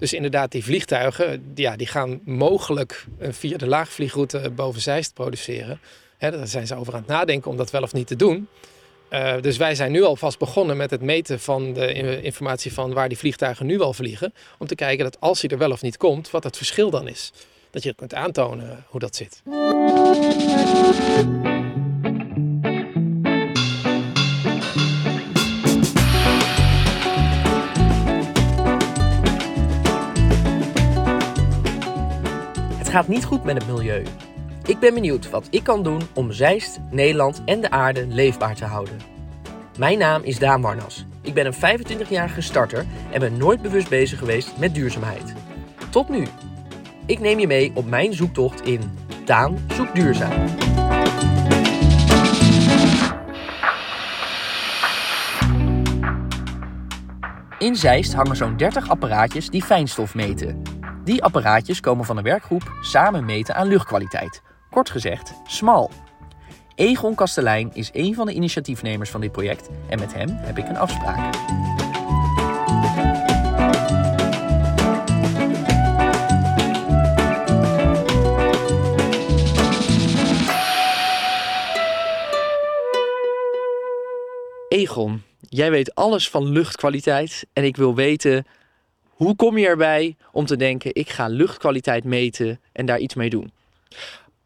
Dus inderdaad, die vliegtuigen, ja, die gaan mogelijk via de laagvliegroute boven Zeist produceren. Daar zijn ze over aan het nadenken om dat wel of niet te doen. Uh, dus wij zijn nu alvast begonnen met het meten van de informatie van waar die vliegtuigen nu al vliegen. Om te kijken dat als hij er wel of niet komt, wat het verschil dan is. Dat je kunt aantonen hoe dat zit. Gaat niet goed met het milieu. Ik ben benieuwd wat ik kan doen om Zeist, Nederland en de aarde leefbaar te houden. Mijn naam is Daan Warnas. Ik ben een 25-jarige starter en ben nooit bewust bezig geweest met duurzaamheid. Tot nu. Ik neem je mee op mijn zoektocht in Daan zoekt duurzaam. In Zeist hangen zo'n 30 apparaatjes die fijnstof meten. Die apparaatjes komen van een werkgroep samen meten aan luchtkwaliteit. Kort gezegd, SMAL. Egon Kastelein is een van de initiatiefnemers van dit project en met hem heb ik een afspraak. Egon, jij weet alles van luchtkwaliteit en ik wil weten hoe kom je erbij om te denken ik ga luchtkwaliteit meten en daar iets mee doen?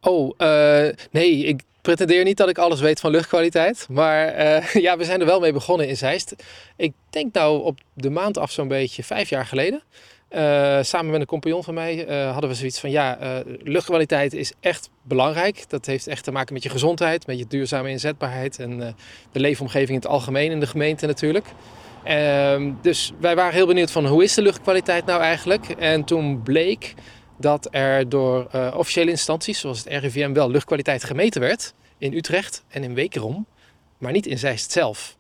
Oh, uh, nee, ik pretendeer niet dat ik alles weet van luchtkwaliteit. Maar uh, ja, we zijn er wel mee begonnen in Zeist. Ik denk nou op de maand af zo'n beetje vijf jaar geleden. Uh, samen met een compagnon van mij hadden we zoiets van ja, luchtkwaliteit is echt belangrijk. Dat heeft echt te maken met je gezondheid, met je duurzame inzetbaarheid en de leefomgeving in het algemeen in de gemeente natuurlijk. Ehm, dus wij waren heel benieuwd van hoe is de luchtkwaliteit nou eigenlijk? En toen bleek dat er door uh, officiële instanties, zoals het RIVM, wel luchtkwaliteit gemeten werd in Utrecht en in Wekerom, maar niet in Zeist zelf.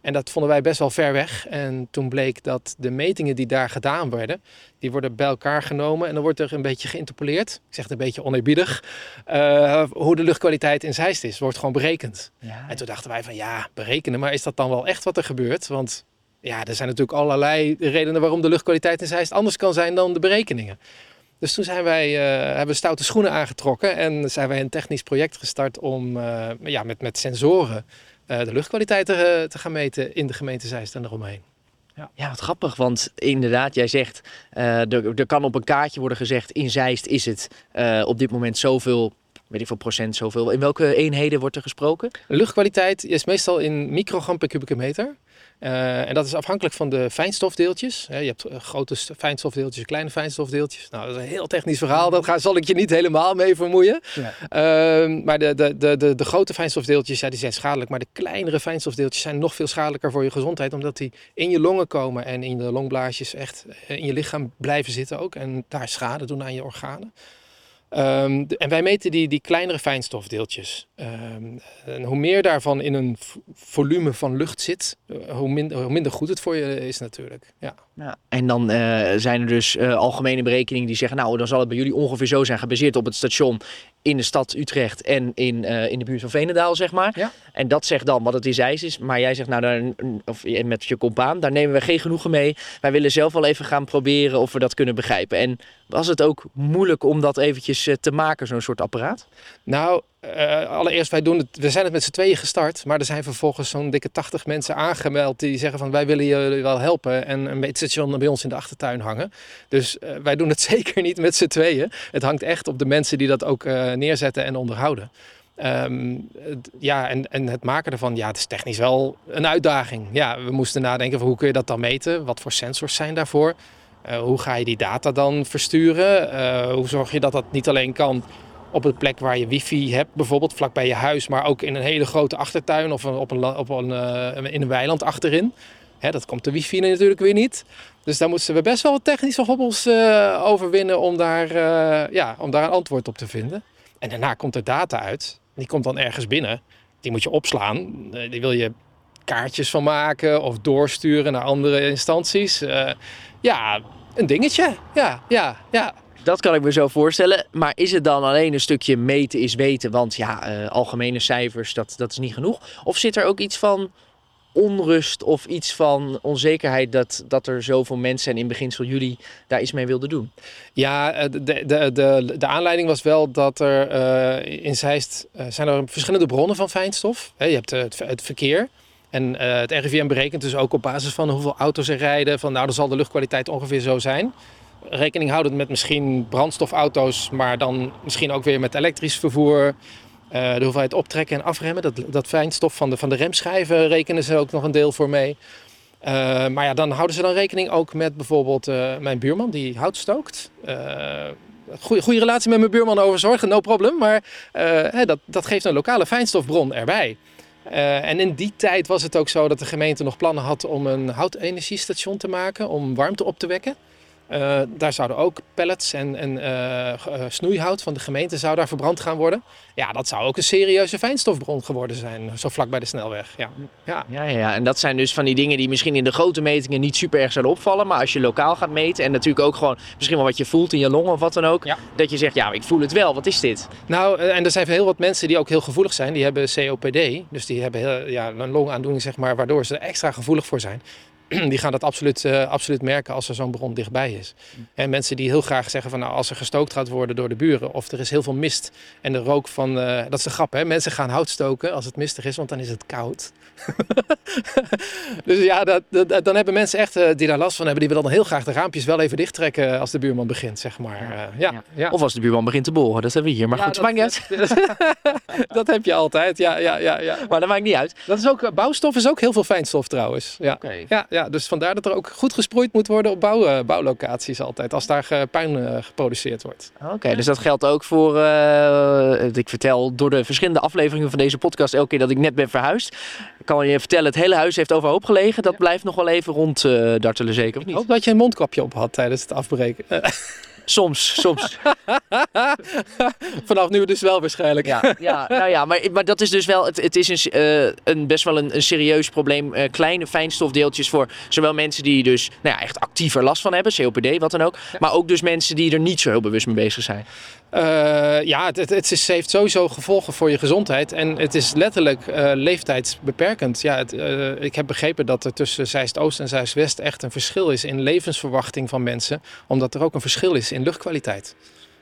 En dat vonden wij best wel ver weg. En toen bleek dat de metingen die daar gedaan werden, die worden bij elkaar genomen en dan wordt er een beetje geïnterpoleerd. Ik zeg het een beetje oneerbiedig. Uh, hoe de luchtkwaliteit in Zeist is, wordt gewoon berekend. Ja. En toen dachten wij van ja, berekenen, maar is dat dan wel echt wat er gebeurt? Want ja, er zijn natuurlijk allerlei redenen waarom de luchtkwaliteit in Zeist anders kan zijn dan de berekeningen. Dus toen zijn wij, uh, hebben we stoute schoenen aangetrokken en zijn wij een technisch project gestart om uh, ja, met, met sensoren uh, de luchtkwaliteit te, te, gaan meten in de gemeente Zeist en eromheen. Ja. ja, wat grappig, want inderdaad, jij zegt, er, er kan op een kaartje worden gezegd, in Zeist is het op dit moment zoveel weet ik veel procent zoveel. In welke eenheden wordt er gesproken? luchtkwaliteit is meestal in microgram per kubieke meter. Uh, en dat is afhankelijk van de fijnstofdeeltjes. je hebt eh, grote fijnstofdeeltjes, kleine fijnstofdeeltjes. Nou, dat is een heel technisch verhaal. Daar zal ik je niet helemaal mee vermoeien. Ja. Uh, maar de, de, de, de, de grote fijnstofdeeltjes ja, die zijn schadelijk. Maar de kleinere fijnstofdeeltjes zijn nog veel schadelijker voor je gezondheid. Omdat die in je longen komen en in de longblaasjes echt eh, in je lichaam blijven zitten ook. En daar schade doen aan je organen. Um, en wij meten die, die kleinere fijnstofdeeltjes. Um, en hoe meer daarvan in een volume van lucht zit, eh, hoe minder, hoe minder goed het voor je is natuurlijk. Ja. ja en dan uh, zijn er dus uh, algemene berekeningen die zeggen, nou dan zal het bij jullie ongeveer zo zijn gebaseerd op het station in de stad Utrecht en in, uh, in de buurt van Venendaal, zeg maar. Ja. En dat zegt dan wat het is ijs is. Maar jij zegt, nou, daar, of met je compaan, daar nemen we geen genoegen mee. Wij willen zelf wel even gaan proberen of we dat kunnen begrijpen. En was het ook moeilijk om dat eventjes uh, te maken, zo'n soort apparaat? Nou, uh, allereerst, wij doen het, we zijn het met z'n tweeën gestart. Maar er zijn vervolgens zo'n dikke 80 mensen aangemeld die zeggen van wij willen jullie wel helpen. En een meetstation bij ons in de achtertuin hangen. Dus uh, wij doen het zeker niet met z'n tweeën. Het hangt echt op de mensen die dat ook uh, neerzetten en onderhouden. Um, ja, en, en het maken ervan, ja, het is technisch wel een uitdaging. Ja, we moesten nadenken van hoe kun je dat dan meten? Wat voor sensors zijn daarvoor? hoe ga je die data dan versturen? hoe zorg je dat dat niet alleen kan op een plek waar je wifi hebt, bijvoorbeeld vlak bij je huis, maar ook in een hele grote achtertuin of op een, op een, uh, in een weiland achterin. Hè, dat komt de wifi natuurlijk weer niet. Dus daar moesten we best wel wat technische hobbels uh, overwinnen om daar, uh, ja, om daar een antwoord op te vinden. En daarna komt er data uit. Die komt dan ergens binnen. Die moet je opslaan. die wil je kaartjes van maken of doorsturen naar andere instanties. ja, een dingetje. Ja, ja, ja. Dat kan ik me zo voorstellen. Maar is het dan alleen een stukje meten is weten? Want ja, uh, algemene cijfers, dat, dat is niet genoeg. Of zit er ook iets van onrust of iets van onzekerheid dat, dat er zoveel mensen en in beginsel jullie daar iets mee wilden doen? Ja, de, de, de, de aanleiding was wel dat er uh, in Zeist zijn er verschillende bronnen van fijnstof. je hebt het, het verkeer. En het RIVM berekent dus ook op basis van hoeveel auto's er rijden. Van nou, dan zal de luchtkwaliteit ongeveer zo zijn. Rekening houdend met misschien brandstofauto's, maar dan misschien ook weer met elektrisch vervoer. Uh, de hoeveelheid optrekken en afremmen, dat, dat fijnstof van de, van de remschijven rekenen ze ook nog een deel voor mee. Uh, maar ja, dan houden ze dan rekening ook met bijvoorbeeld uh, mijn buurman die hout stookt. Goede, goede relatie met mijn buurman over zorgen, no problem. Maar dat, dat geeft een lokale fijnstofbron erbij. en in die tijd was het ook zo dat de gemeente nog plannen had om een houtenergiestation te maken om warmte op te wekken. Uh, daar zouden ook pellets en, en uh, snoeihout van de gemeente zou daar verbrand gaan worden. Ja, dat zou ook een serieuze fijnstofbron geworden zijn, zo vlak bij de snelweg. Ja. Ja. Ja, ja, en dat zijn dus van die dingen die misschien in de grote metingen niet super erg zouden opvallen. Maar als je lokaal gaat meten en natuurlijk ook gewoon misschien wel wat je voelt in je longen of wat dan ook. Ja. Dat je zegt, ja, ik voel het wel, wat is dit? Nou, en er zijn heel wat mensen die ook heel gevoelig zijn. Die hebben COPD, dus die hebben heel, ja, een longaandoening, zeg maar, waardoor ze er extra gevoelig voor zijn. die gaan dat absoluut, uh, absoluut merken als er zo'n bron dichtbij is. En mensen die heel graag zeggen van nou, als er gestookt gaat worden door de buren of er is heel veel mist en de rook van, uh, dat is de grap hè, mensen gaan hout stoken als het mistig is, want dan is het koud. dus ja, dat, dat, dan hebben mensen echt uh, die daar last van hebben, die willen dan heel graag de raampjes wel even dicht trekken als de buurman begint, zeg maar. Ja. Ja, ja. Of als de buurman begint te boren, dat hebben we hier. Maar goed, dat maakt niet uit. dat heb je altijd, ja, ja, ja, ja. Maar dat maakt niet uit. Dat is ook, bouwstof is ook heel veel fijnstof trouwens. Ja. Okay. ja, ja, dus vandaar dat er ook goed gesproeid moet worden op bouw, uh, bouwlocaties altijd, als daar uh, puin uh, geproduceerd wordt. Oké, dus dat geldt ook voor, ik vertel door de verschillende afleveringen van deze podcast elke keer dat ik net ben verhuisd. Kan je vertellen, het hele huis heeft overhoop gelegen. Dat ja. blijft nog wel even ronddartelen zeker, of niet? Ik hoop dat je een mondkapje op had tijdens het afbreken. Soms, soms. Vanaf nu dus wel waarschijnlijk. Ja, ja nou ja, maar, maar dat is dus wel, het, het is een, uh, een best wel een, een serieus probleem. Uh, kleine fijnstofdeeltjes voor zowel mensen die dus nou ja, echt actiever last van hebben, COPD, wat dan ook. Ja. Maar ook dus mensen die er niet zo heel bewust mee bezig zijn. Uh, ja, het, het, heeft sowieso gevolgen voor je gezondheid. En het is letterlijk uh, leeftijdsbeperkend. Ja, het, uh, ik heb begrepen dat er tussen Zeist-Oost en Zeist-West echt een verschil is in levensverwachting van mensen. Omdat er ook een verschil is in luchtkwaliteit.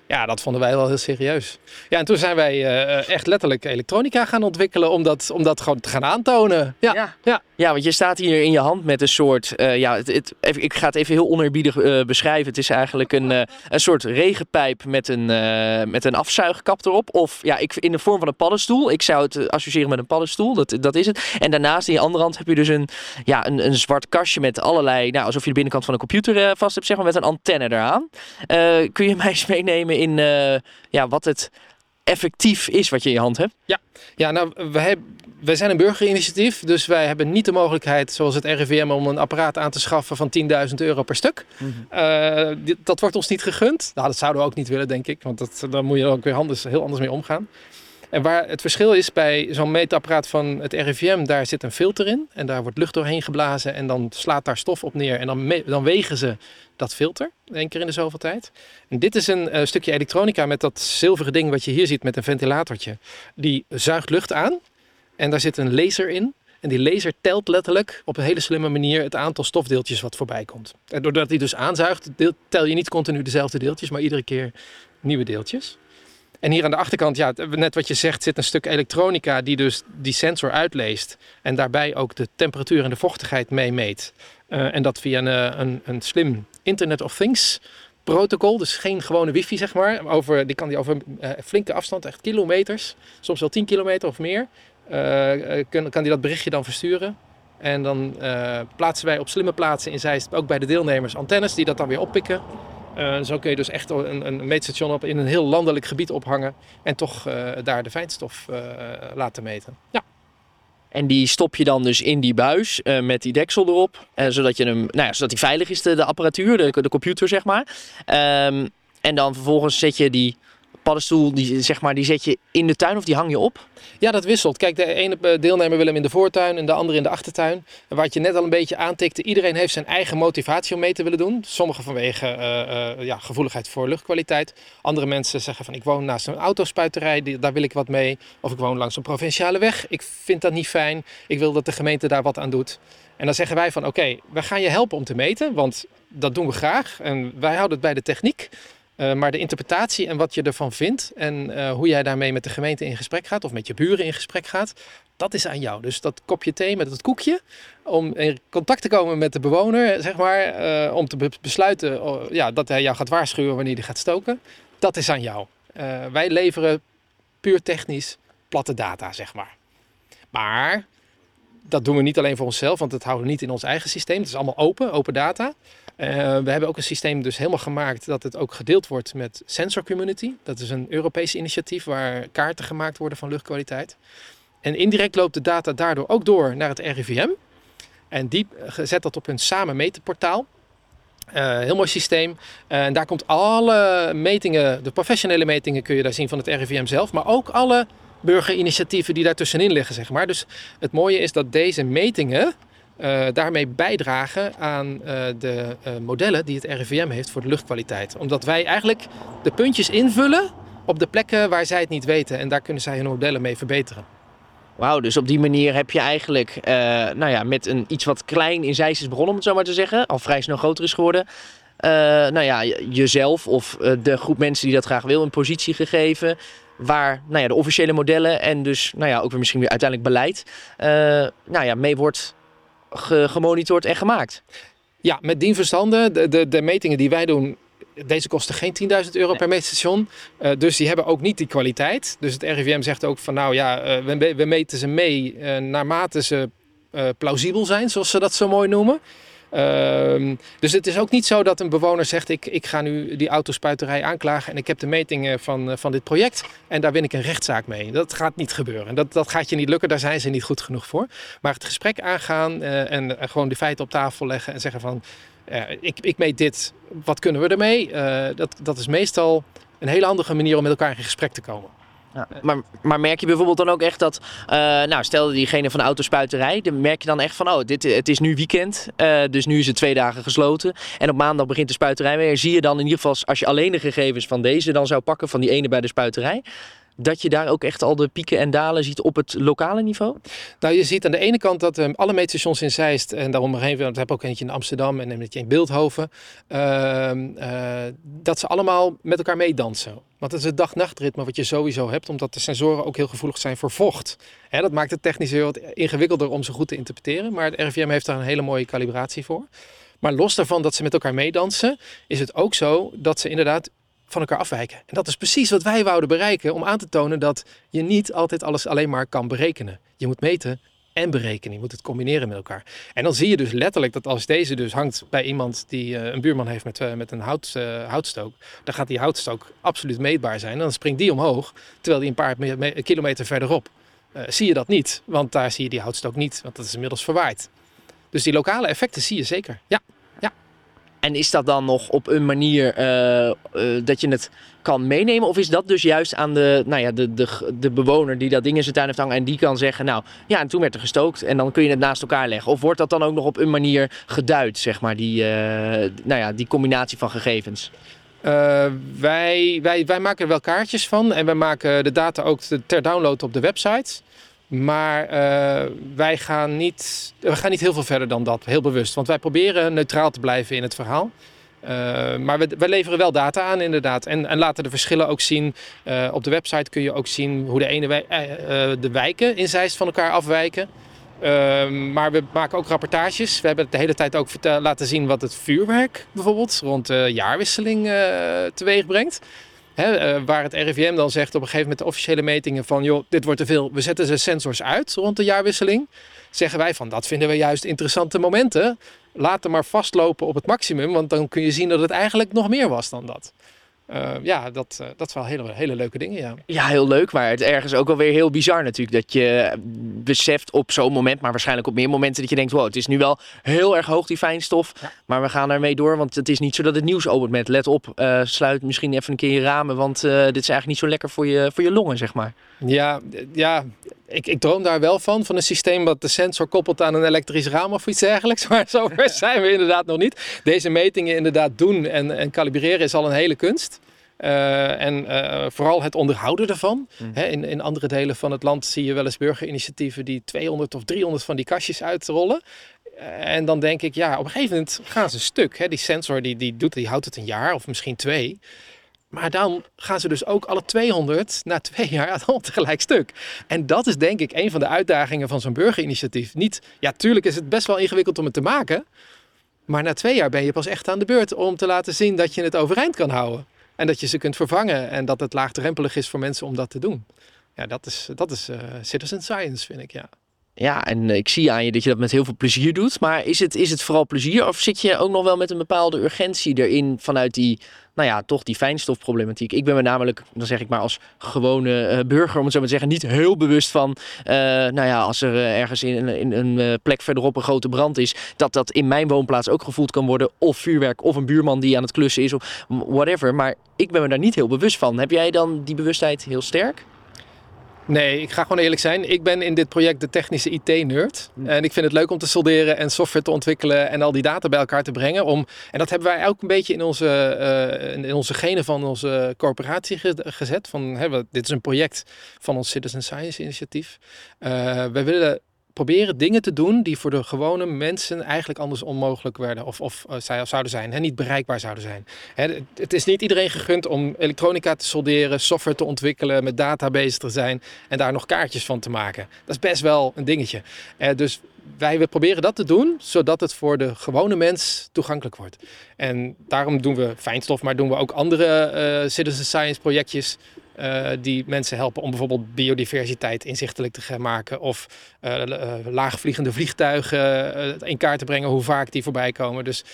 Ja, dat vonden wij wel heel serieus. Ja, en toen zijn wij uh, echt letterlijk elektronica gaan ontwikkelen om dat, om dat gewoon te gaan aantonen. Ja, ja. ja. ja want je staat hier in je hand met een soort, uh, ja, het, het, even, ik ga het even heel oneerbiedig uh, beschrijven. Het is eigenlijk een, een soort regenpijp met een, met een afzuigkap erop. Of ja, ik, in de vorm van een paddenstoel. Ik zou het associëren met een paddenstoel, dat, dat is het. En daarnaast in je andere hand heb je dus een, ja, een, een zwart kastje met allerlei, nou, alsof je de binnenkant van een computer vast hebt, zeg maar, met een antenne eraan. kun je mij eens meenemen in uh, ja, wat het effectief is wat je in je hand hebt? Ja, ja nou, wij, wij zijn een burgerinitiatief, dus wij hebben niet de mogelijkheid, zoals het RIVM, om een apparaat aan te schaffen van 10.000 euro per stuk. Mm -hmm. uh, dit, dat wordt ons niet gegund. Nou, dat zouden we ook niet willen, denk ik, want dat, daar moet je ook weer anders, heel anders mee omgaan. En waar het verschil is bij zo'n meetapparaat van het RIVM, daar zit een filter in. En daar wordt lucht doorheen geblazen en dan slaat daar stof op neer. En dan, dan wegen ze dat filter, één keer in de zoveel tijd. En dit is een uh, stukje elektronica met dat zilveren ding wat je hier ziet met een ventilatortje. Die zuigt lucht aan en daar zit een laser in. En die laser telt letterlijk op een hele slimme manier het aantal stofdeeltjes wat voorbij komt. En doordat hij dus aanzuigt, tel je niet continu dezelfde deeltjes, maar iedere keer nieuwe deeltjes. En hier aan de achterkant, ja, net wat je zegt, zit een stuk elektronica die dus die sensor uitleest. En daarbij ook de temperatuur en de vochtigheid meemeet. Uh, en dat via een, een, een, slim Internet of Things protocol. Dus geen gewone wifi, zeg maar. Over, die kan die over uh, flinke afstand, echt kilometers. Soms wel 10 kilometer of meer. Kan, kan die dat berichtje dan versturen. En dan plaatsen wij op slimme plaatsen in Zeist, ook bij de deelnemers, antennes die dat dan weer oppikken. Uh, zo kun je dus echt een, een, meetstation op in een heel landelijk gebied ophangen en toch uh, daar de fijnstof uh, laten meten. Ja. En die stop je dan dus in die buis met die deksel erop, zodat, je hem, nou ja, zodat die veilig is, de, de apparatuur, de, de computer zeg maar. Um, en dan vervolgens zet je die paddenstoel, die, zeg maar, die zet je in de tuin of die hang je op? Ja, dat wisselt. Kijk, de ene deelnemer wil hem in de voortuin en de andere in de achtertuin. En wat je net al een beetje aantikte, iedereen heeft zijn eigen motivatie om mee te willen doen. Sommigen vanwege uh, ja, gevoeligheid voor luchtkwaliteit. Andere mensen zeggen van ik woon naast een autospuiterij, daar wil ik wat mee. Of ik woon langs een provinciale weg, ik vind dat niet fijn. Ik wil dat de gemeente daar wat aan doet. En dan zeggen wij van oké, we gaan je helpen om te meten, want dat doen we graag. En wij houden het bij de techniek. Uh, maar de interpretatie en wat je ervan vindt en uh, hoe jij daarmee met de gemeente in gesprek gaat of met je buren in gesprek gaat, dat is aan jou. Dus dat kopje thee met het koekje, om in contact te komen met de bewoner, zeg maar, uh, om te be besluiten ja, dat hij jou gaat waarschuwen wanneer hij gaat stoken, dat is aan jou. wij leveren puur technisch platte data, zeg maar. Maar dat doen we niet alleen voor onszelf, want dat houden we niet in ons eigen systeem. Het is allemaal open, open data. Uh, we hebben ook een systeem dus helemaal gemaakt dat het ook gedeeld wordt met Sensor Community. Dat is een Europees initiatief waar kaarten gemaakt worden van luchtkwaliteit. En indirect loopt de data daardoor ook door naar het RIVM. En die zet dat op hun samen metenportaal. Uh, heel mooi systeem. En daar komt alle metingen, de professionele metingen kun je daar zien van het RIVM zelf. Maar ook alle burgerinitiatieven die daartussenin liggen, zeg maar. Dus het mooie is dat deze metingen uh, daarmee bijdragen aan uh, de uh, modellen die het RIVM heeft voor de luchtkwaliteit. Omdat wij eigenlijk de puntjes invullen op de plekken waar zij het niet weten. En daar kunnen zij hun modellen mee verbeteren. Wauw, dus op die manier heb je eigenlijk nou ja, met een iets wat klein in Zeist is begonnen, om het zo maar te zeggen, al vrij snel groter is geworden. nou ja, jezelf of de groep mensen die dat graag wil, een positie gegeven waar nou ja, de officiële modellen en dus nou ja, ook weer misschien weer uiteindelijk beleid nou ja, mee wordt gemonitord en gemaakt. Ja, met dien verstande, de, de, de metingen die wij doen, deze kosten geen 10.000 euro per meetstation. Uh, dus die hebben ook niet die kwaliteit. Dus het RIVM zegt ook van nou ja, uh, we, we, meten ze mee uh, naarmate ze plausibel zijn, zoals ze dat zo mooi noemen. Uh, dus het is ook niet zo dat een bewoner zegt: ik, ik ga nu die autospuiterij aanklagen en ik heb de metingen van, eh, van dit project en daar win ik een rechtszaak mee. Dat gaat niet gebeuren. Dat, dat gaat je niet lukken, daar zijn ze niet goed genoeg voor. Maar het gesprek aangaan uh, en uh, gewoon de feiten op tafel leggen en zeggen: van ik, ik meet dit, wat kunnen we ermee? dat, dat is meestal een hele handige manier om met elkaar in gesprek te komen. Ja. Maar, maar merk je bijvoorbeeld dan ook echt dat, uh, nou stel diegene van de autospuiterij, dan merk je dan echt van, oh, dit, het is nu weekend, dus nu is het twee dagen gesloten. En op maandag begint de spuiterij weer. Zie je dan in ieder geval, als je alleen de gegevens van deze dan zou pakken, van die ene bij de spuiterij, dat je daar ook echt al de pieken en dalen ziet op het lokale niveau? Nou, je ziet aan de ene kant dat um, alle meetstations in Zeist en daarom heen, want we hebben ook eentje in Amsterdam en eentje in Beeldhoven, uh, uh, dat ze allemaal met elkaar meedansen. Want het is het dag-nachtritme wat je sowieso hebt, omdat de sensoren ook heel gevoelig zijn voor vocht. Dat maakt het technisch heel wat ingewikkelder om ze goed te interpreteren, maar het RIVM heeft daar een hele mooie calibratie voor. Maar los daarvan dat ze met elkaar meedansen, is het ook zo dat ze inderdaad van elkaar afwijken. En dat is precies wat wij wouden bereiken om aan te tonen dat je niet altijd alles alleen maar kan berekenen. Je moet meten en berekenen. Je moet het combineren met elkaar. En dan zie je dus letterlijk dat als deze dus hangt bij iemand die uh, een buurman heeft met, uh, met een hout, uh, houtstook, dan gaat die houtstook absoluut meetbaar zijn. En dan springt die omhoog, terwijl die een paar kilometer verderop zie je dat niet. Want daar zie je die houtstook niet, want dat is inmiddels verwaaid. Dus die lokale effecten zie je zeker. Ja. En is dat dan nog op een manier uh, uh, dat je het kan meenemen? Of is dat dus juist aan de, nou ja, de, de, de bewoner die dat ding in zijn tuin heeft hangen en die kan zeggen, nou ja, en toen werd er gestookt en dan kun je het naast elkaar leggen? Of wordt dat dan ook nog op een manier geduid, zeg maar, die, uh, nou ja, die combinatie van gegevens? wij, wij, wij maken er wel kaartjes van en wij maken de data ook ter download op de website. Maar uh, wij gaan niet, we gaan niet heel veel verder dan dat, heel bewust. Want wij proberen neutraal te blijven in het verhaal. Uh, maar we, we, leveren wel data aan, inderdaad. En, en laten de verschillen ook zien. Uh, op de website kun je ook zien hoe de, ene de wijken in Zeist van elkaar afwijken. maar we maken ook rapportages. We hebben de hele tijd ook laten zien wat het vuurwerk bijvoorbeeld rond de jaarwisseling teweeg brengt. Hè, uh, waar het RIVM dan zegt op een gegeven moment de officiële metingen van joh, dit wordt te veel, we zetten ze sensors uit rond de jaarwisseling. Zeggen wij van dat vinden we juist interessante momenten. Laat hem maar vastlopen op het maximum, want dan kun je zien dat het eigenlijk nog meer was dan dat. Uh, ja, dat, uh, dat is wel hele, hele leuke dingen, ja. Ja, heel leuk, maar het ergens ook wel weer heel bizar natuurlijk. Dat je beseft op zo'n moment, maar waarschijnlijk op meer momenten dat je denkt... wow, het is nu wel heel erg hoog die fijnstof, ja. maar we gaan ermee door. Want het is niet zo dat het nieuws opent met let op, uh, sluit misschien even een keer je ramen... want dit is eigenlijk niet zo lekker voor je, voor je longen, zeg maar. Ja, ja ik, ik droom daar wel van, van een systeem wat de sensor koppelt aan een elektrisch raam of iets dergelijks. Maar zover zijn we inderdaad nog niet. Deze metingen inderdaad doen en, en kalibreren is al een hele kunst. Uh, en uh, vooral het onderhouden ervan. Mm. He, in, in andere delen van het land zie je wel eens burgerinitiatieven die 200 of 300 van die kastjes uitrollen. Uh, en dan denk ik, ja, op een gegeven moment gaan ze stuk. Hè. Die sensor die, die, doet, die houdt het een jaar of misschien twee. Maar dan gaan ze dus ook alle 200 na twee jaar tegelijk stuk. En dat is denk ik een van de uitdagingen van zo'n burgerinitiatief. Niet, ja, tuurlijk is het best wel ingewikkeld om het te maken. Maar na twee jaar ben je pas echt aan de beurt om te laten zien dat je het overeind kan houden. En dat je ze kunt vervangen en dat het laagdrempelig is voor mensen om dat te doen. Ja, dat is, dat is uh, citizen science, vind ik, ja. Ja, en ik zie aan je dat je dat met heel veel plezier doet. Maar is het, is het vooral plezier of zit je ook nog wel met een bepaalde urgentie erin vanuit die, nou ja, toch die fijnstofproblematiek? Ik ben me namelijk, dan zeg ik maar als gewone uh, burger, om het zo maar te zeggen, niet heel bewust van, uh, nou ja, als er uh, ergens in, in een plek verderop een grote brand is, dat dat in mijn woonplaats ook gevoeld kan worden. Of vuurwerk, of een buurman die aan het klussen is, of whatever. Maar ik ben me daar niet heel bewust van. Heb jij dan die bewustheid heel sterk? Nee, ik ga gewoon eerlijk zijn. Ik ben in dit project de technische IT-nerd. Hm. En ik vind het leuk om te solderen en software te ontwikkelen en al die data bij elkaar te brengen. Om, en dat hebben wij ook een beetje in onze, uh, in onze genen van onze corporatie gezet. Van, hè, dit is een project van ons Citizen Science initiatief. Uh, we willen proberen dingen te doen die voor de gewone mensen eigenlijk anders onmogelijk werden of, of uh, zouden zijn, hè, niet bereikbaar zouden zijn. Hè, het is niet iedereen gegund om elektronica te solderen, software te ontwikkelen, met data bezig te zijn en daar nog kaartjes van te maken. Dat is best wel een dingetje. Uh, dus wij we proberen dat te doen, zodat het voor de gewone mens toegankelijk wordt. En daarom doen we fijnstof, maar doen we ook andere uh, citizen science projectjes uh, die mensen helpen om bijvoorbeeld biodiversiteit inzichtelijk te maken. Of uh, laagvliegende vliegtuigen in kaart te brengen hoe vaak die voorbij komen. Dus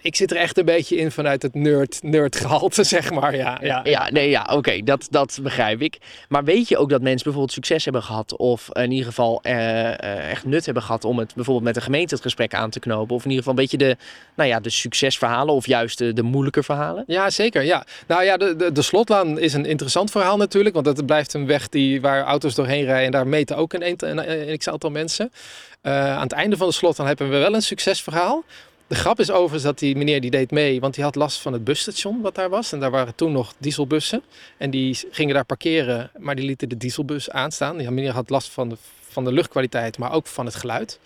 ik zit er echt een beetje in vanuit het nerd, nerd gehalte, zeg maar. Ja, ja. ja nee, ja, oké, dat, dat begrijp ik. Maar weet je ook dat mensen bijvoorbeeld succes hebben gehad, of in ieder geval uh, echt nut hebben gehad om het bijvoorbeeld met de gemeente het gesprek aan te knopen? Of in ieder geval een beetje de, nou ja, de succesverhalen of juist de, de moeilijke verhalen? Ja, zeker. Ja. Nou ja, de, de, de slotlaan is een interessant verhaal natuurlijk, want het blijft een weg die, waar auto's doorheen rijden en daar meten ook een, een, een, een x-aantal mensen. Uh, aan het einde van de slot dan hebben we wel een succesverhaal. De grap is overigens dat die meneer die deed mee, want die had last van het busstation wat daar was. En daar waren toen nog dieselbussen. En die gingen daar parkeren, maar die lieten de dieselbus aanstaan. Die meneer had last van de, van de luchtkwaliteit, maar ook van het geluid.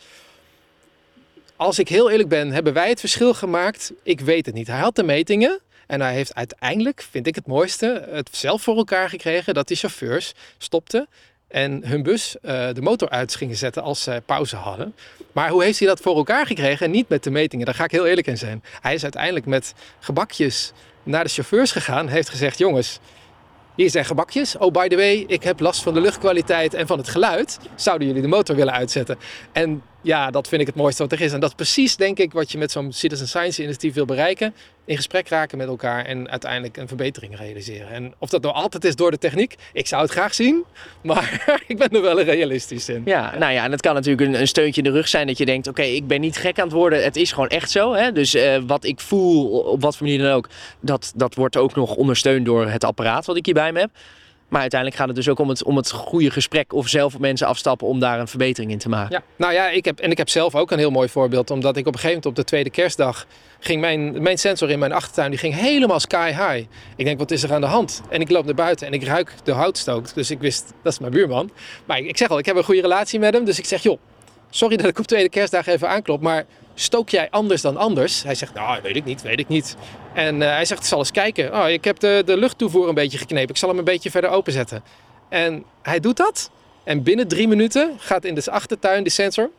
Als ik heel eerlijk ben, hebben wij het verschil gemaakt? Ik weet het niet. Hij had de metingen. En hij heeft uiteindelijk, vind ik het mooiste, het zelf voor elkaar gekregen dat die chauffeurs stopten en hun bus uh, de motor uit gingen zetten als ze pauze hadden. Maar hoe heeft hij dat voor elkaar gekregen? Niet met de metingen, daar ga ik heel eerlijk in zijn. Hij is uiteindelijk met gebakjes naar de chauffeurs gegaan. Heeft gezegd, jongens, hier zijn gebakjes. Oh, by the way, ik heb last van de luchtkwaliteit en van het geluid. Zouden jullie de motor willen uitzetten? En ja, dat vind ik het mooiste wat er is. En dat is precies, denk ik, wat je met zo'n Citizen Science initiatief wil bereiken. In gesprek raken met elkaar en uiteindelijk een verbetering realiseren. En of dat nou altijd is door de techniek, ik zou het graag zien. Maar ik ben er wel realistisch in. Ja, nou ja, en het kan natuurlijk een, steuntje in de rug zijn dat je denkt: oké, ik ben niet gek aan het worden. Het is gewoon echt zo. Hè? Dus uh, wat ik voel, op wat voor manier dan ook, dat, dat wordt ook nog ondersteund door het apparaat wat ik hierbij me heb. Maar uiteindelijk gaat het dus ook om het, om het goede gesprek of zelf mensen afstappen om daar een verbetering in te maken. Ja, nou ja, ik heb, en ik heb zelf ook een heel mooi voorbeeld. Omdat ik op een gegeven moment op de tweede kerstdag ging mijn, mijn sensor in mijn achtertuin die ging helemaal sky high. Ik denk, wat is er aan de hand? En ik loop naar buiten en ik ruik de houtstook. Dus ik wist, dat is mijn buurman. Maar ik zeg al, ik heb een goede relatie met hem. Dus ik zeg, joh, sorry dat ik op tweede kerstdag even aanklop, maar stook jij anders dan anders? Hij zegt, nou, weet ik niet, weet ik niet. En uh, hij zegt, zal eens kijken. Oh, ik heb de, de luchttoevoer een beetje geknepen. Ik zal hem een beetje verder openzetten. En hij doet dat. En binnen drie minuten gaat in de achtertuin de sensor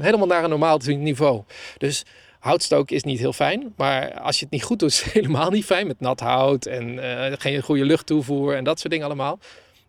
helemaal naar een normaal niveau. Dus houtstook is niet heel fijn. Maar als je het niet goed doet, is het helemaal niet fijn. Met nat hout en uh, geen goede luchttoevoer en dat soort dingen allemaal.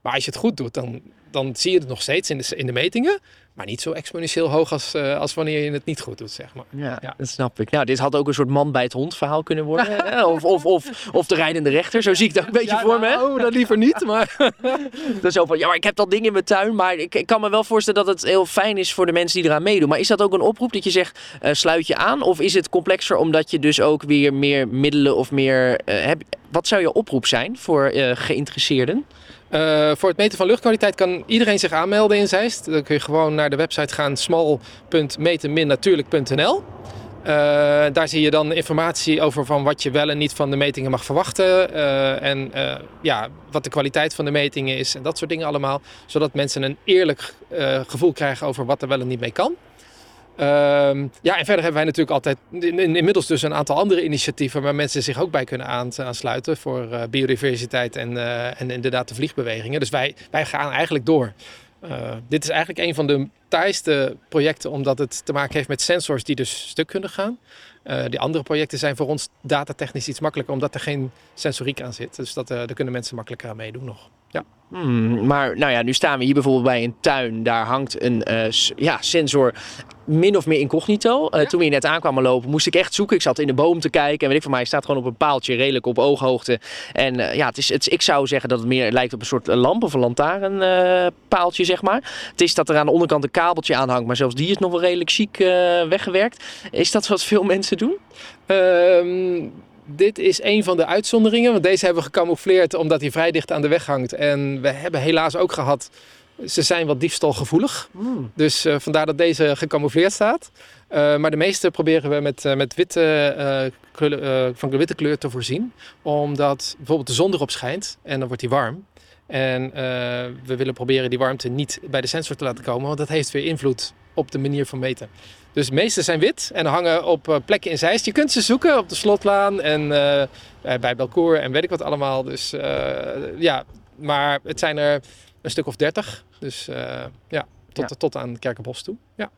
Maar als je het goed doet, dan dan zie je het nog steeds in de, in de metingen. Maar niet zo exponentieel hoog als, uh, als wanneer je het niet goed doet, zeg maar. Ja, ja, dat snap ik. Nou, dit had ook een soort man bij het hond verhaal kunnen worden. of, of, of, of de rijdende rechter, zo zie ik dat een beetje voor me. Oh, dat liever niet, maar... dat is zo van, ja, maar ik heb dat ding in mijn tuin. Maar ik, ik, kan me wel voorstellen dat het heel fijn is voor de mensen die eraan meedoen. Maar is dat ook een oproep dat je zegt, uh, sluit je aan? Of is het complexer omdat je dus ook weer meer middelen of meer... Uh, heb, wat zou je oproep zijn voor geïnteresseerden? Uh, voor het meten van luchtkwaliteit kan iedereen zich aanmelden in Zeist. Dan kun je gewoon naar de website gaan small.meten-natuurlijk.nl. Uh, daar zie je dan informatie over van wat je wel en niet van de metingen mag verwachten. Uh, en ja, wat de kwaliteit van de metingen is en dat soort dingen allemaal. Zodat mensen een eerlijk gevoel krijgen over wat er wel en niet mee kan. Ehm, ja, en verder hebben wij natuurlijk altijd inmiddels dus een aantal andere initiatieven waar mensen zich ook bij kunnen aansluiten voor uh, biodiversiteit en, uh, en inderdaad de vliegbewegingen. Dus wij, wij gaan eigenlijk door. Uh, dit is eigenlijk een van de taaiste projecten omdat het te maken heeft met sensors die dus stuk kunnen gaan. die andere projecten zijn voor ons datatechnisch iets makkelijker omdat er geen sensoriek aan zit. Dus dat, daar kunnen mensen makkelijker aan meedoen nog. Ja. Hmm, maar nou ja, nu staan we hier bijvoorbeeld bij een tuin. Daar hangt een ja, sensor min of meer incognito. Uh, Toen we hier net aankwamen lopen, moest ik echt zoeken. Ik zat in de boom te kijken. En weet ik van mij, staat gewoon op een paaltje, redelijk op ooghoogte. En uh, ja, het is, het, ik zou zeggen dat het meer lijkt op een soort lamp of een lantaarnpaaltje, zeg maar. Het is dat er aan de onderkant een kabeltje aan hangt, maar zelfs die is nog wel redelijk chic weggewerkt. Is dat wat veel mensen doen? Um dit is een van de uitzonderingen, want deze hebben we gecamoufleerd omdat hij vrij dicht aan de weg hangt. En we hebben helaas ook gehad ze zijn wat diefstalgevoelig. Mm. Dus uh, vandaar dat deze gecamoufleerd staat. Uh, maar de meeste proberen we met, uh, met witte, kleur, van de witte kleur te voorzien. Omdat bijvoorbeeld de zon erop schijnt en dan wordt die warm. En we willen proberen die warmte niet bij de sensor te laten komen. Want dat heeft weer invloed op de manier van meten. Dus de meeste zijn wit en hangen op plekken in Zeist. Je kunt ze zoeken op de Slotlaan en bij Belcour en weet ik wat allemaal. Dus ja, maar het zijn er een stuk of dertig. Dus uh, ja, tot, ja. tot aan Kerkenbos toe. Ja.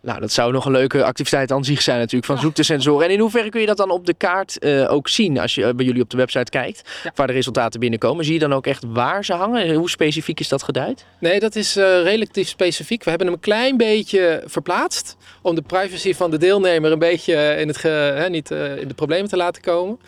Nou, dat zou nog een leuke activiteit aan zich zijn natuurlijk, van ja. zoek de sensoren. En in hoeverre kun je dat dan op de kaart uh, ook zien als je uh, bij jullie op de website kijkt, ja. waar de resultaten binnenkomen? Zie je dan ook echt waar ze hangen? Hoe specifiek is dat geduid? Nee, dat is uh, relatief specifiek. We hebben hem een klein beetje verplaatst om de privacy van de deelnemer een beetje in, het ge, hè, niet, in de problemen te laten komen.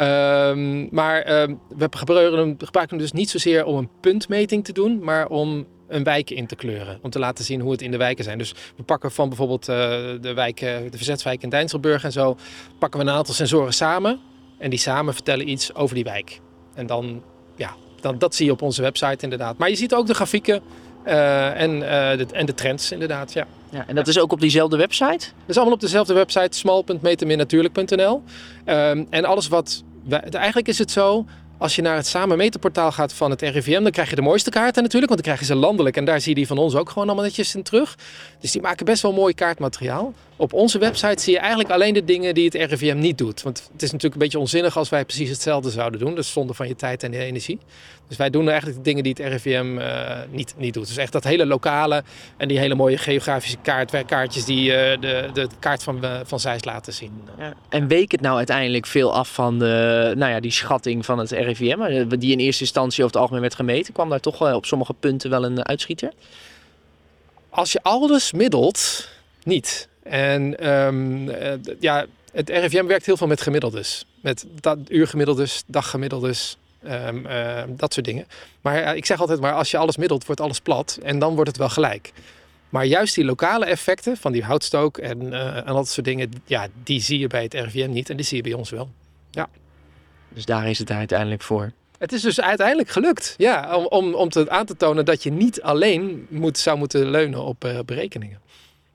Um, maar um, we gebruiken hem, dus niet zozeer om een puntmeting te doen, maar om een wijk in te kleuren. Om te laten zien hoe het in de wijken zijn. Dus we pakken van bijvoorbeeld uh, de, wijk, de Verzetswijk in Dijnselburg en zo, pakken we een aantal sensoren samen. En die samen vertellen iets over die wijk. En dan, ja, dan, dat zie je op onze website inderdaad. Maar je ziet ook de grafieken uh, en, uh, de, en de trends inderdaad, ja. Ja, en dat is ook op diezelfde website? Dat is allemaal op dezelfde website, small.meterminnatuurlijk.nl. Um, en alles wat... Eigenlijk is het zo, als je naar het samen meterportaal gaat van het RIVM, dan krijg je de mooiste kaarten natuurlijk, want dan krijg je ze landelijk. En daar zie je die van ons ook gewoon allemaal netjes in terug. Dus die maken best wel mooi kaartmateriaal. Op onze website zie je eigenlijk alleen de dingen die het RIVM niet doet. Want het is natuurlijk een beetje onzinnig als wij precies hetzelfde zouden doen. Dus zonde van je tijd en je energie. Dus wij doen eigenlijk de dingen die het RIVM uh, niet, niet doet. Dus echt dat hele lokale en die hele mooie geografische kaart, kaartjes die uh, de, de kaart van, uh, van Zeist laten zien. Ja. En week het nou uiteindelijk veel af van de, nou ja, die schatting van het RIVM, die in eerste instantie over het algemeen werd gemeten? Kwam daar toch op sommige punten wel een uitschieter? Als je alles middelt, niet. En um, ja, het RIVM werkt heel veel met gemiddeldes. Met dat, uurgemiddeldes, daggemiddeldes, um, uh, dat soort dingen. Maar ik zeg altijd maar, als je alles middelt, wordt alles plat. En dan wordt het wel gelijk. Maar juist die lokale effecten van die houtstook en, uh, en dat soort dingen, ja, die zie je bij het RIVM niet en die zie je bij ons wel. Ja. Dus daar is het uiteindelijk voor. Het is dus uiteindelijk gelukt, ja, om, om, om te, aan te tonen dat je niet alleen moet, zou moeten leunen op uh, berekeningen.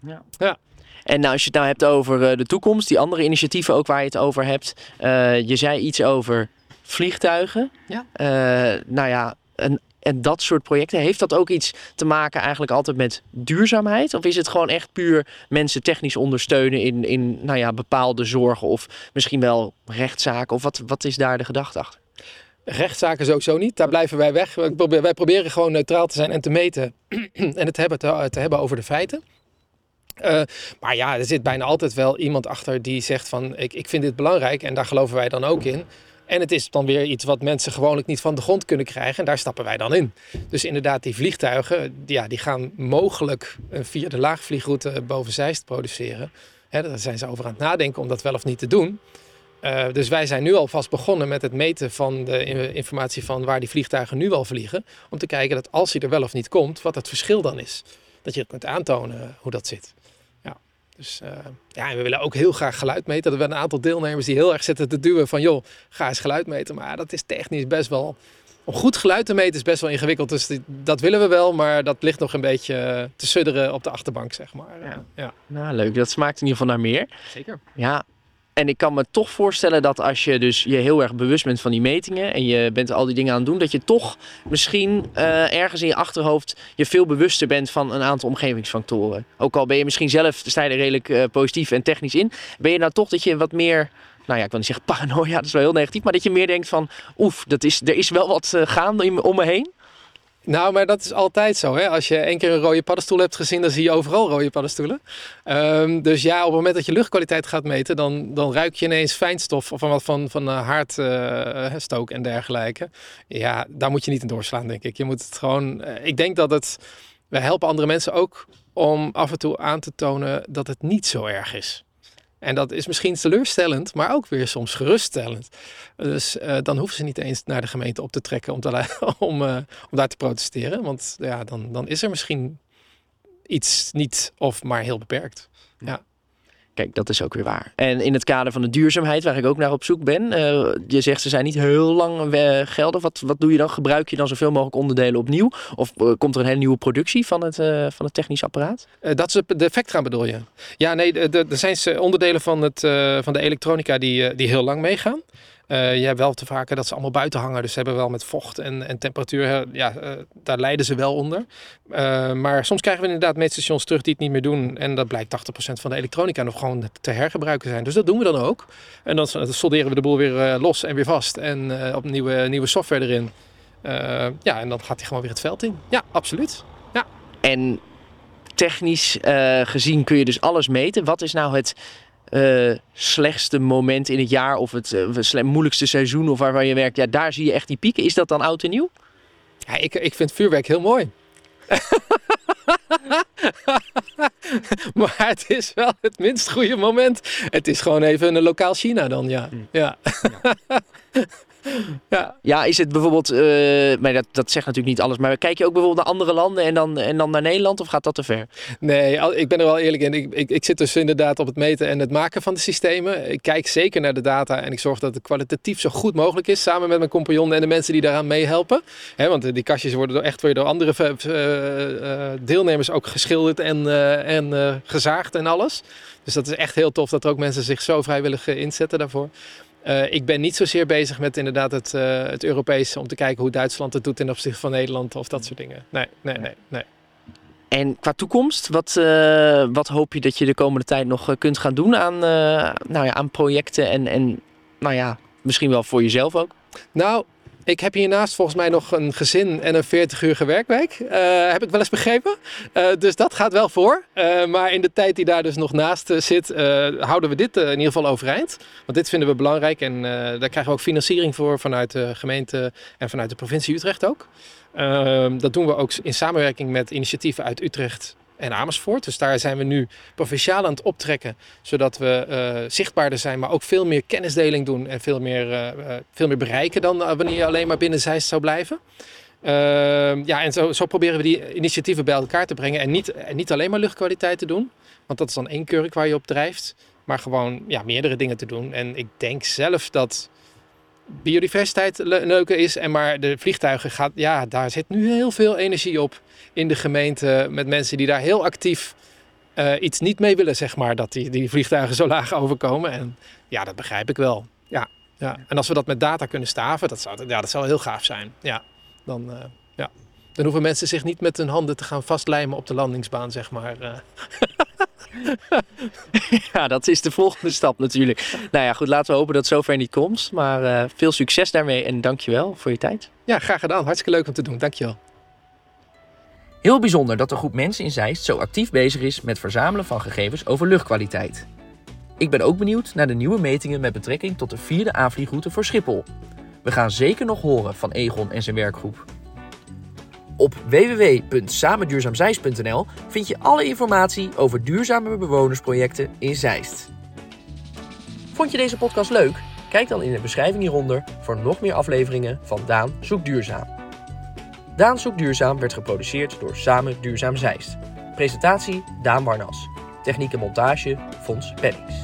Ja. ja. En nou, als je het nou hebt over uh, de toekomst, die andere initiatieven ook waar je het over hebt. Uh, je zei iets over vliegtuigen. Ja. Uh, nou ja, en, en dat soort projecten. Heeft dat ook iets te maken eigenlijk altijd met duurzaamheid? Of is het gewoon echt puur mensen technisch ondersteunen in, in nou ja, bepaalde zorgen of misschien wel rechtszaken? Of wat, wat is daar de gedachte achter? Rechtszaken sowieso niet. Daar blijven wij weg. Wij proberen gewoon neutraal te zijn en te meten. en het hebben te, te hebben over de feiten. Uh, maar ja, er zit bijna altijd wel iemand achter die zegt van ik, ik vind dit belangrijk en daar geloven wij dan ook in. En het is dan weer iets wat mensen gewoonlijk niet van de grond kunnen krijgen. En daar stappen wij dan in. Dus inderdaad, die vliegtuigen, ja, die gaan mogelijk via de laagvliegroute boven Zeist produceren. Hè, daar zijn ze over aan het nadenken om dat wel of niet te doen. Uh, dus wij zijn nu alvast begonnen met het meten van de informatie van waar die vliegtuigen nu al vliegen. Om te kijken dat als hij er wel of niet komt, wat het verschil dan is. Dat je kunt aantonen hoe dat zit. Dus uh, ja, en we willen ook heel graag geluid meten. Er zijn een aantal deelnemers die heel erg zitten te duwen van joh, ga eens geluid meten. Maar dat is technisch best wel... Om goed geluid te meten is best wel ingewikkeld. Dus dat willen we wel, maar dat ligt nog een beetje te sudderen op de achterbank, zeg maar. Ja. ja. Nou, leuk. Dat smaakt in ieder geval naar meer. Zeker. Ja, en ik kan me toch voorstellen dat als je dus je heel erg bewust bent van die metingen en je bent al die dingen aan het doen, dat je toch misschien uh, ergens in je achterhoofd je veel bewuster bent van een aantal omgevingsfactoren. Ook al ben je misschien zelf, sta je er redelijk uh, positief en technisch in, ben je nou toch dat je wat meer, nou ja, ik wil niet zeggen paranoia, dat is wel heel negatief, maar dat je meer denkt van, oef, dat is, er is wel wat uh, gaande om me heen. Nou, maar dat is altijd zo. Hè? Als je één keer een rode paddenstoel hebt gezien, dan zie je overal rode paddenstoelen. Um, dus ja, op het moment dat je luchtkwaliteit gaat meten, dan, dan ruik je ineens fijnstof of wat van, van uh, haardstook uh, en dergelijke. Ja, daar moet je niet in doorslaan, denk ik. Je moet het gewoon. Uh, ik denk dat het. We helpen andere mensen ook om af en toe aan te tonen dat het niet zo erg is. En dat is misschien teleurstellend, maar ook weer soms geruststellend. Dus uh, dan hoeven ze niet eens naar de gemeente op te trekken om, te, om, uh, om daar te protesteren. Want ja, dan, dan is er misschien iets niet of maar heel beperkt. Ja. Kijk, dat is ook weer waar. En in het kader van de duurzaamheid, waar ik ook naar op zoek ben. Uh, je zegt ze zijn niet heel lang gelden. Wat, wat doe je dan? Gebruik je dan zoveel mogelijk onderdelen opnieuw? Of uh, komt er een hele nieuwe productie van het, van het technisch apparaat? dat is de Vectra bedoel je? Ja, nee, er zijn onderdelen van, het, van de elektronica die, die heel lang meegaan. Uh, je hebt wel te vaker dat ze allemaal buiten hangen. Dus ze hebben wel met vocht en, en temperatuur, ja, uh, daar lijden ze wel onder. Uh, maar soms krijgen we inderdaad meetstations terug die het niet meer doen. En dat blijkt 80% van de elektronica nog gewoon te hergebruiken zijn. Dus dat doen we dan ook. En dan, dan solderen we de boel weer los en weer vast. En op nieuwe, nieuwe software erin. ja, en dan gaat hij gewoon weer het veld in. Ja, absoluut. Ja. En technisch gezien kun je dus alles meten. Wat is nou het uh, slechtste moment in het jaar of het uh, moeilijkste seizoen of waar, waar je werkt, ja, daar zie je echt die pieken. Is dat dan oud en nieuw? Ja, ik, ik vind vuurwerk heel mooi. maar het is wel het minst goede moment. Het is gewoon even een lokaal China dan, ja. Ja. ja. ja. ja, is het bijvoorbeeld, uh, maar dat, dat zegt natuurlijk niet alles, maar kijk je ook bijvoorbeeld naar andere landen en dan, en dan naar Nederland of gaat dat te ver? Nee, ik ben er wel eerlijk in. Ik, ik, ik zit dus inderdaad op het meten en het maken van de systemen. Ik kijk zeker naar de data en ik zorg dat het kwalitatief zo goed mogelijk is, samen met mijn compagnon en de mensen die daaraan meehelpen. He, want die kastjes worden door echt weer door andere uh, deelnemers ook geschilderd en, uh, en gezaagd en alles. Dus dat is echt heel tof dat er ook mensen zich zo vrijwillig inzetten daarvoor. Uh, ik ben niet zozeer bezig met inderdaad het, uh, het Europese om te kijken hoe Duitsland het doet ten opzichte van Nederland of dat soort dingen. Nee, nee, nee. nee. En qua toekomst, wat, uh, wat hoop je dat je de komende tijd nog kunt gaan doen aan, nou ja, aan projecten en, en nou ja, misschien wel voor jezelf ook? Nou, ik heb hiernaast volgens mij nog een gezin en een 40 uur werkweek. Uh, heb ik wel eens begrepen. Uh, dus dat gaat wel voor. Uh, maar in de tijd die daar dus nog naast zit, houden we dit in ieder geval overeind. Want dit vinden we belangrijk en daar krijgen we ook financiering voor vanuit de gemeente en vanuit de provincie Utrecht ook. Ehm, dat doen we ook in samenwerking met initiatieven uit Utrecht en Amersfoort. Dus daar zijn we nu provinciaal aan het optrekken, zodat we uh, zichtbaarder zijn, maar ook veel meer kennisdeling doen en veel meer, uh, veel meer bereiken dan wanneer je alleen maar binnen zou blijven. Ehm, ja, en zo, zo, proberen we die initiatieven bij elkaar te brengen en niet, en niet alleen maar luchtkwaliteit te doen, want dat is dan één kurk waar je op drijft, maar gewoon ja, meerdere dingen te doen. En ik denk zelf dat biodiversiteit leuker is. En maar de vliegtuigen gaat, ja, daar zit nu heel veel energie op in de gemeente. Met mensen die daar heel actief uh, iets niet mee willen, zeg maar. Dat die, die vliegtuigen zo laag overkomen. En ja, dat begrijp ik wel. Ja, ja. En als we dat met data kunnen staven, dat zou, ja, dat zou heel gaaf zijn. Ja, dan, uh, ja. Dan hoeven mensen zich niet met hun handen te gaan vastlijmen op de landingsbaan, zeg maar. Uh. ja, dat is de volgende stap natuurlijk. Nou ja, goed, laten we hopen dat het zover niet komt. Maar uh, veel succes daarmee en dankjewel voor je tijd. Ja, graag gedaan. Hartstikke leuk om te doen. Dankjewel. Heel bijzonder dat een groep mensen in Zeist zo actief bezig is met verzamelen van gegevens over luchtkwaliteit. Ik ben ook benieuwd naar de nieuwe metingen met betrekking tot de vierde aanvliegroute voor Schiphol. We gaan zeker nog horen van Egon en zijn werkgroep. Op www.samenduurzaamzeist.nl vind je alle informatie over duurzame bewonersprojecten in Zeist. Vond je deze podcast leuk? Kijk dan in de beschrijving hieronder voor nog meer afleveringen van Daan Zoekt Duurzaam. Daan Zoekt Duurzaam werd geproduceerd door Samen Duurzaam Zeist. Presentatie Daan Warnas. Techniek en montage Fons Pennings.